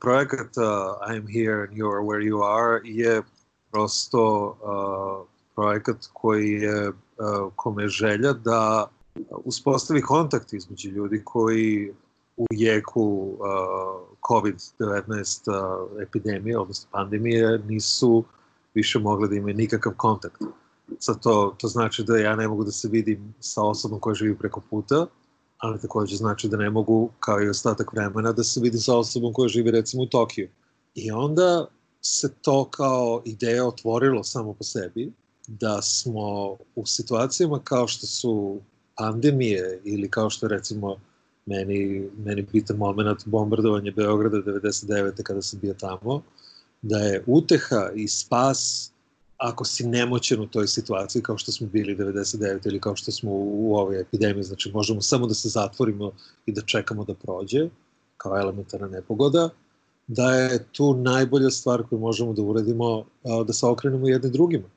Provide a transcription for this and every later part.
projekat uh, I'm here and you're where you are je prosto uh, projekat koji je, uh, kome želja da uspostavi kontakt između ljudi koji u jeku uh, COVID-19 uh, epidemije, odnosno pandemije, nisu više mogli da imaju nikakav kontakt. Sad to, to znači da ja ne mogu da se vidim sa osobom koja živi preko puta, ali takođe znači da ne mogu, kao i ostatak vremena, da se vidim sa osobom koja živi recimo u Tokiju. I onda se to kao ideja otvorilo samo po sebi, da smo u situacijama kao što su pandemije ili kao što recimo meni, meni bitan moment bombardovanje Beograda 99. kada sam bio tamo, da je uteha i spas ako si nemoćen u toj situaciji kao što smo bili 99 ili kao što smo u, u ovoj epidemiji, znači možemo samo da se zatvorimo i da čekamo da prođe kao elementarna nepogoda, da je tu najbolja stvar koju možemo da uradimo da se okrenemo jedni drugima.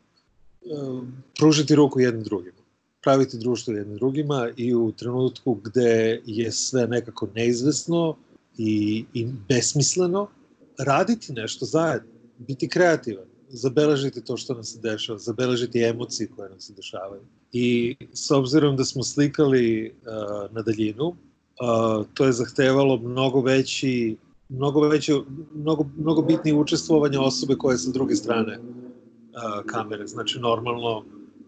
Pružiti ruku jednim drugima. Praviti društvo jednim drugima i u trenutku gde je sve nekako neizvesno i, i besmisleno, raditi nešto zajedno, biti kreativan zabeležiti to što nam se dešava, zabeležiti emocije koje nam se dešavaju. I s obzirom da smo slikali uh, na daljinu, uh, to je zahtevalo mnogo veći mnogo veće, mnogo, mnogo bitnije učestvovanje osobe koje je sa druge strane uh, kamere. Znači, normalno,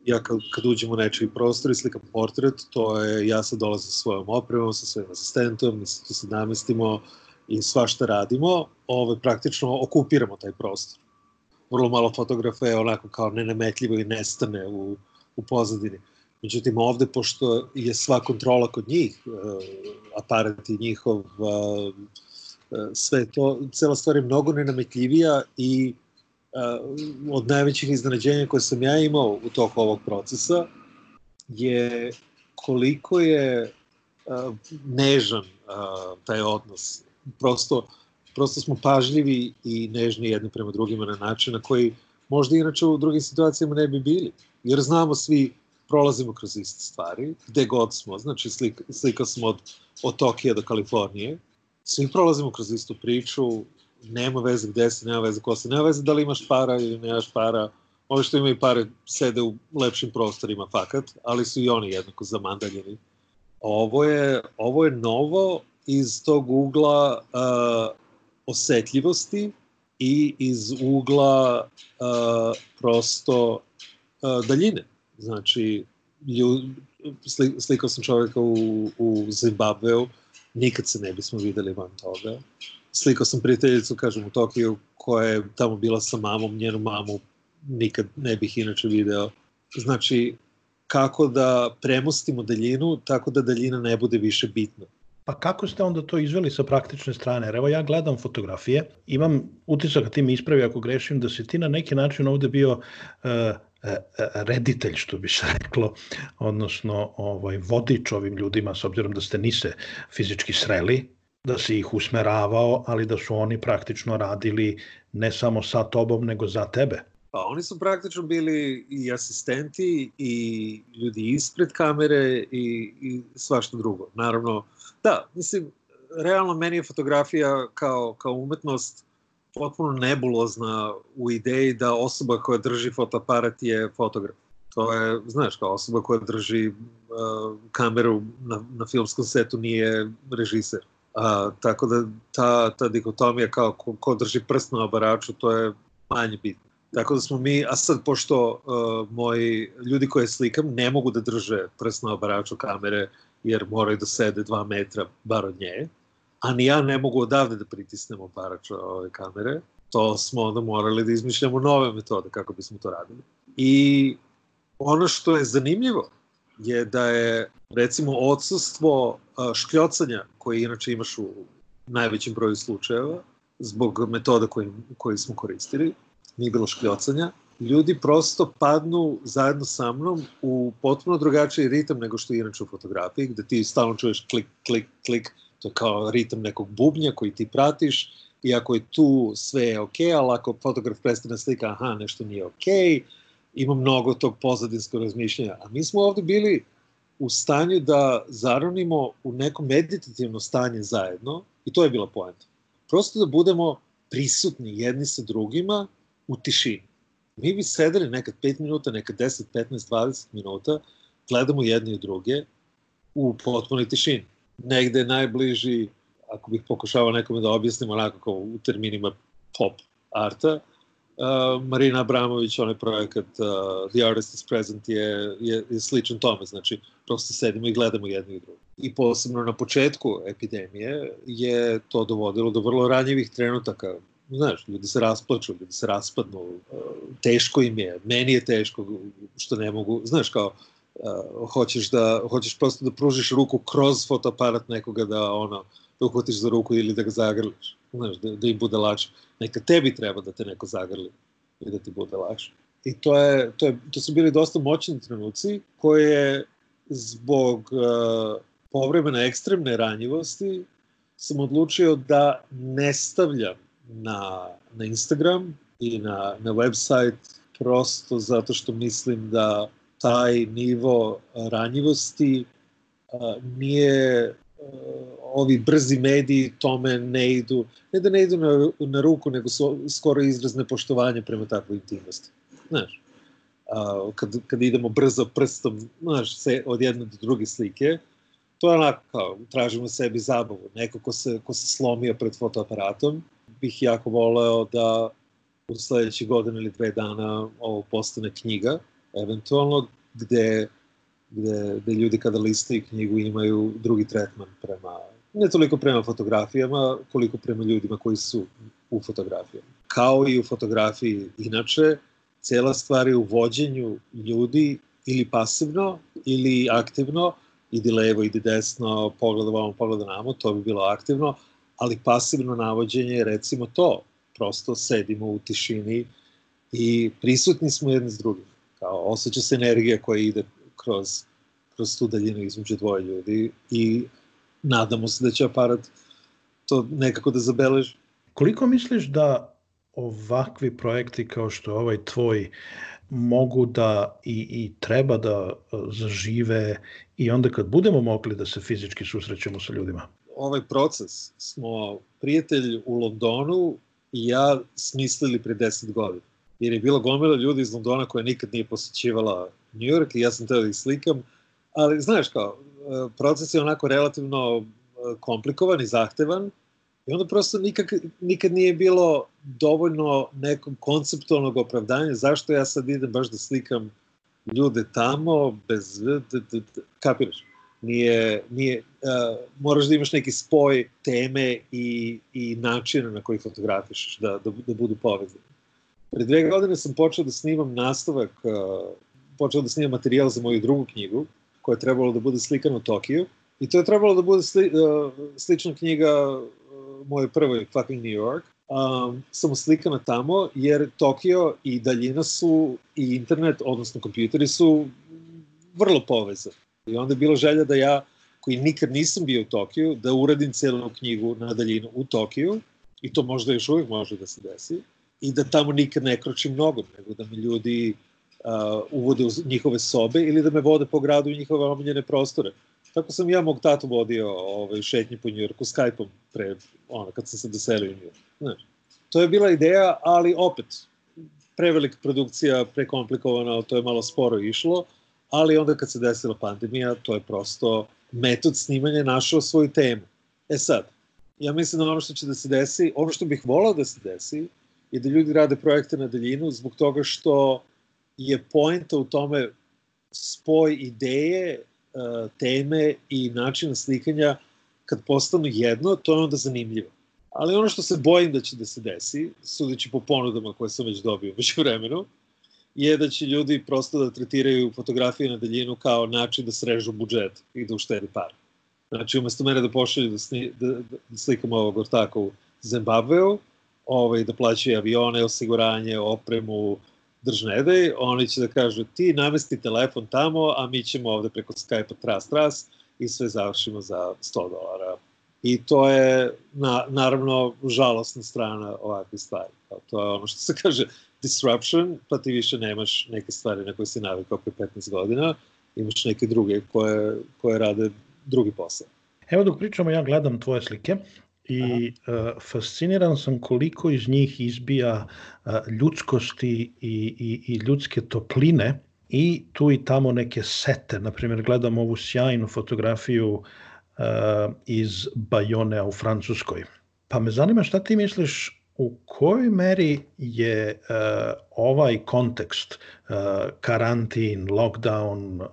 ja kad, kad uđem u nečiji prostor i slikam portret, to je, ja sad dolazim sa svojom opremom, sa svojim asistentom, mi se tu se namestimo i svašta radimo, ove, ovaj, praktično okupiramo taj prostor vrlo malo fotografa je onako kao nenametljivo i nestane u, u pozadini. Međutim, ovde, pošto je sva kontrola kod njih, uh, aparat i njihov, uh, sve to, cela stvar je mnogo nenametljivija i od najvećih iznenađenja koje sam ja imao u toku ovog procesa je koliko je nežan taj odnos. Prosto, prosto smo pažljivi i nežni jedni prema drugima na način na koji možda inače u drugim situacijama ne bi bili. Jer znamo svi, prolazimo kroz iste stvari, gde god smo, znači slika, slika smo od, od Tokija do Kalifornije, svi prolazimo kroz istu priču, nema veze gde si, nema veze ko si, nema veze da li imaš para ili nemaš para, Ovi što imaju pare sede u lepšim prostorima fakat, ali su i oni jednako zamandaljeni. Ovo je, ovo je novo iz tog ugla uh, osetljivosti i iz ugla uh, prosto uh, daljine. Znači, ljud, sli, slikao sam čoveka u, u Zimbabveu, nikad se ne bismo videli van toga. Slikao sam prijateljicu, kažem, u Tokiju, koja je tamo bila sa mamom, njenu mamu nikad ne bih inače video. Znači, kako da premostimo daljinu, tako da daljina ne bude više bitna. Pa kako ste onda to izveli sa praktične strane? Evo ja gledam fotografije, imam utisak, a ti mi ispravi ako grešim, da si ti na neki način ovde bio uh, reditelj, što bi se reklo, odnosno ovaj, vodič ovim ljudima, s obzirom da ste nise fizički sreli, da si ih usmeravao, ali da su oni praktično radili ne samo sa tobom, nego za tebe. Pa oni su praktično bili i asistenti i ljudi ispred kamere i, i svašta drugo. Naravno, Da, mislim, realno meni je fotografija kao, kao umetnost potpuno nebulozna u ideji da osoba koja drži fotoaparat je fotograf. To je, znaš, kao osoba koja drži uh, kameru na, na filmskom setu nije režiser. Uh, tako da ta, ta dikotomija kao ko, ko drži prst na obaraču, to je manje bitno. Tako da smo mi, a sad pošto uh, moji ljudi koje slikam ne mogu da drže prst na obaraču kamere, jer moraju da sede dva metra bar od nje, a ni ja ne mogu odavde da pritisnem oparač ove kamere, to smo onda morali da izmišljamo nove metode kako bismo to radili. I ono što je zanimljivo je da je recimo odsustvo škljocanja koje inače imaš u najvećem broju slučajeva zbog metoda koji, koji smo koristili, nije bilo škljocanja, ljudi prosto padnu zajedno sa mnom u potpuno drugačiji ritam nego što je inače u fotografiji, gde ti stalno čuješ klik, klik, klik, to je kao ritam nekog bubnja koji ti pratiš i ako je tu sve je ok, ali ako fotograf prestane slika, aha, nešto nije ok, ima mnogo tog pozadinskog razmišljanja. A mi smo ovde bili u stanju da zaronimo u neko meditativno stanje zajedno i to je bila poenta. prosto da budemo prisutni jedni sa drugima u tišini. Mi bi sedeli nekad 5 minuta, nekad 10, 15, 20 minuta, gledamo jedni i druge u potpunoj tišini. Negde najbliži, ako bih pokušavao nekome da objasnim onako kao u terminima pop arta, uh, Marina Abramović, onaj projekat uh, The Artist is Present je, je, je sličan tome, znači prosto sedimo i gledamo jedni i drugi. I posebno na početku epidemije je to dovodilo do vrlo ranjivih trenutaka znaš, ljudi se rasplaču, ljudi se raspadnu, uh, teško im je, meni je teško što ne mogu, znaš, kao, uh, hoćeš da, hoćeš prosto da pružiš ruku kroz fotoaparat nekoga da, ono, da uhvatiš za ruku ili da ga zagrliš, znaš, da, da im bude lakše. Neka tebi treba da te neko zagrli i da ti bude lakše. I to, je, to, je, to su bili dosta moćni trenuci koje zbog uh, povremene ekstremne ranjivosti sam odlučio da ne stavljam na, na Instagram i na, na website prosto zato što mislim da taj nivo ranjivosti a, nije a, ovi brzi mediji tome ne idu, ne da ne idu na, na ruku, nego su skoro izraz nepoštovanja prema takvoj intimnosti. Znaš, a, kad, kad idemo brzo prstom, znaš, se, od jedne do druge slike, to je onako kao, tražimo sebi zabavu. Neko ko se, ko se slomio pred fotoaparatom, bih jako voleo da u sledećih godina ili dve dana ovo postane knjiga, eventualno, gde, gde, gde ljudi kada listaju knjigu imaju drugi tretman prema, ne toliko prema fotografijama, koliko prema ljudima koji su u fotografijama. Kao i u fotografiji inače, cela stvar je u vođenju ljudi ili pasivno ili aktivno, idi levo, idi desno, pogleda vamo, pogleda namo, to bi bilo aktivno, ali pasivno navođenje je recimo to, prosto sedimo u tišini i prisutni smo jedni s drugim. Kao osjeća se energija koja ide kroz, kroz tu daljinu između dvoje ljudi i nadamo se da će aparat to nekako da zabeleži. Koliko misliš da ovakvi projekti kao što je ovaj tvoj mogu da i, i treba da e, zažive i onda kad budemo mogli da se fizički susrećemo sa ljudima? Ovaj proces smo prijatelj u Londonu i ja smislili pre 10 godina. Jer je bila gomila ljudi iz Londona koja nikad nije posjećivala New York i ja sam teo da ih slikam. Ali, znaš kao, e, proces je onako relativno e, komplikovan i zahtevan i onda prosto nikak, nikad nije bilo dovoljno nekog konceptualnog opravdanja zašto ja sad idem baš da slikam ljude tamo bez... Kapiraš? Nije, nije uh, moraš da imaš neki spoj teme i, i načina na koji fotografišeš, da, da, da budu povezani. Pre dve godine sam počeo da snimam nastavak, uh, počeo da snimam materijal za moju drugu knjigu, koja je trebalo da bude slikana u Tokiju. I to je trebalo da bude sli, uh, slična knjiga uh, moje prvoj, Fucking New York. Um, samo slikana tamo, jer Tokio i daljina su, i internet, odnosno kompjuteri su vrlo povezani. I onda je bilo želja da ja, koji nikad nisam bio u Tokiju, da uradim celu knjigu na daljinu u Tokiju, i to možda još uvijek može da se desi, i da tamo nikad ne kročim mnogo, nego da mi ljudi uh, uvode u njihove sobe ili da me vode po gradu i njihove omiljene prostore. Tako sam ja mog tatu vodio ovaj, šetnje po Njujorku Skype-om pre, ono, kad sam se doselio u Njujorku. Znaš, to je bila ideja, ali opet, prevelika produkcija, prekomplikovana, to je malo sporo išlo, ali onda kad se desila pandemija, to je prosto metod snimanja našao svoju temu. E sad, ja mislim da ono što će da se desi, ono što bih volao da se desi, je da ljudi rade projekte na daljinu zbog toga što je poenta u tome spoj ideje, e, teme i načina slikanja kad postanu jedno, to je onda zanimljivo. Ali ono što se bojim da će da se desi, sudeći po ponudama koje sam već dobio u vremenu, je da će ljudi prosto da tretiraju fotografije na daljinu kao način da srežu budžet i da uštedi par. Znači, umesto mene da pošalju da, sni, da, da, slikam ovog ortaka u Zimbabveu, ovaj, da plaćaju avione, osiguranje, opremu, držnedej, oni će da kažu ti namesti telefon tamo, a mi ćemo ovde preko Skype-a tras, tras i sve završimo za 100 dolara. I to je, na, naravno, žalostna strana ovakve stvari. To je ono što se kaže, disruption, pa ti više nemaš neke stvari na koje si navikao pre 15 godina, imaš neke druge koje, koje rade drugi posao. Evo dok pričamo, ja gledam tvoje slike i uh, fasciniran sam koliko iz njih izbija uh, ljudskosti i, i, i ljudske topline i tu i tamo neke sete. Naprimjer, gledam ovu sjajnu fotografiju uh, iz Bajone u Francuskoj. Pa me zanima šta ti misliš u kojoj meri je uh, ovaj kontekst, uh, karantin, lockdown, uh,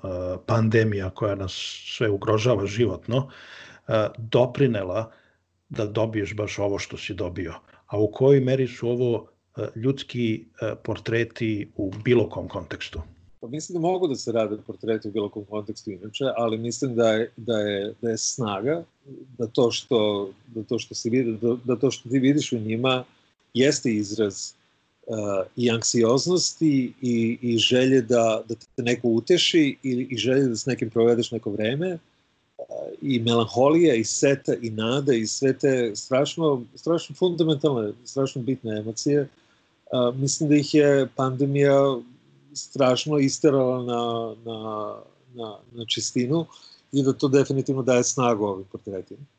pandemija koja nas sve ugrožava životno, uh, doprinela da dobiješ baš ovo što si dobio. A u kojoj meri su ovo uh, ljudski uh, portreti u bilo kom kontekstu? Pa mislim da mogu da se rade portreti u bilo kom kontekstu inače, ali mislim da je, da je, da je snaga, da to što, da to što, si vidi, da, da to što ti vidiš u njima jeste izraz uh, i anksioznosti i, i želje da, da te neko uteši i, i želje da s nekim provedeš neko vreme uh, i melanholija i seta i nada i sve te strašno, strašno fundamentalne, strašno bitne emocije. Uh, mislim da ih je pandemija strašno isterala na, na, na, na čistinu i da to definitivno daje snagu ovim portretima.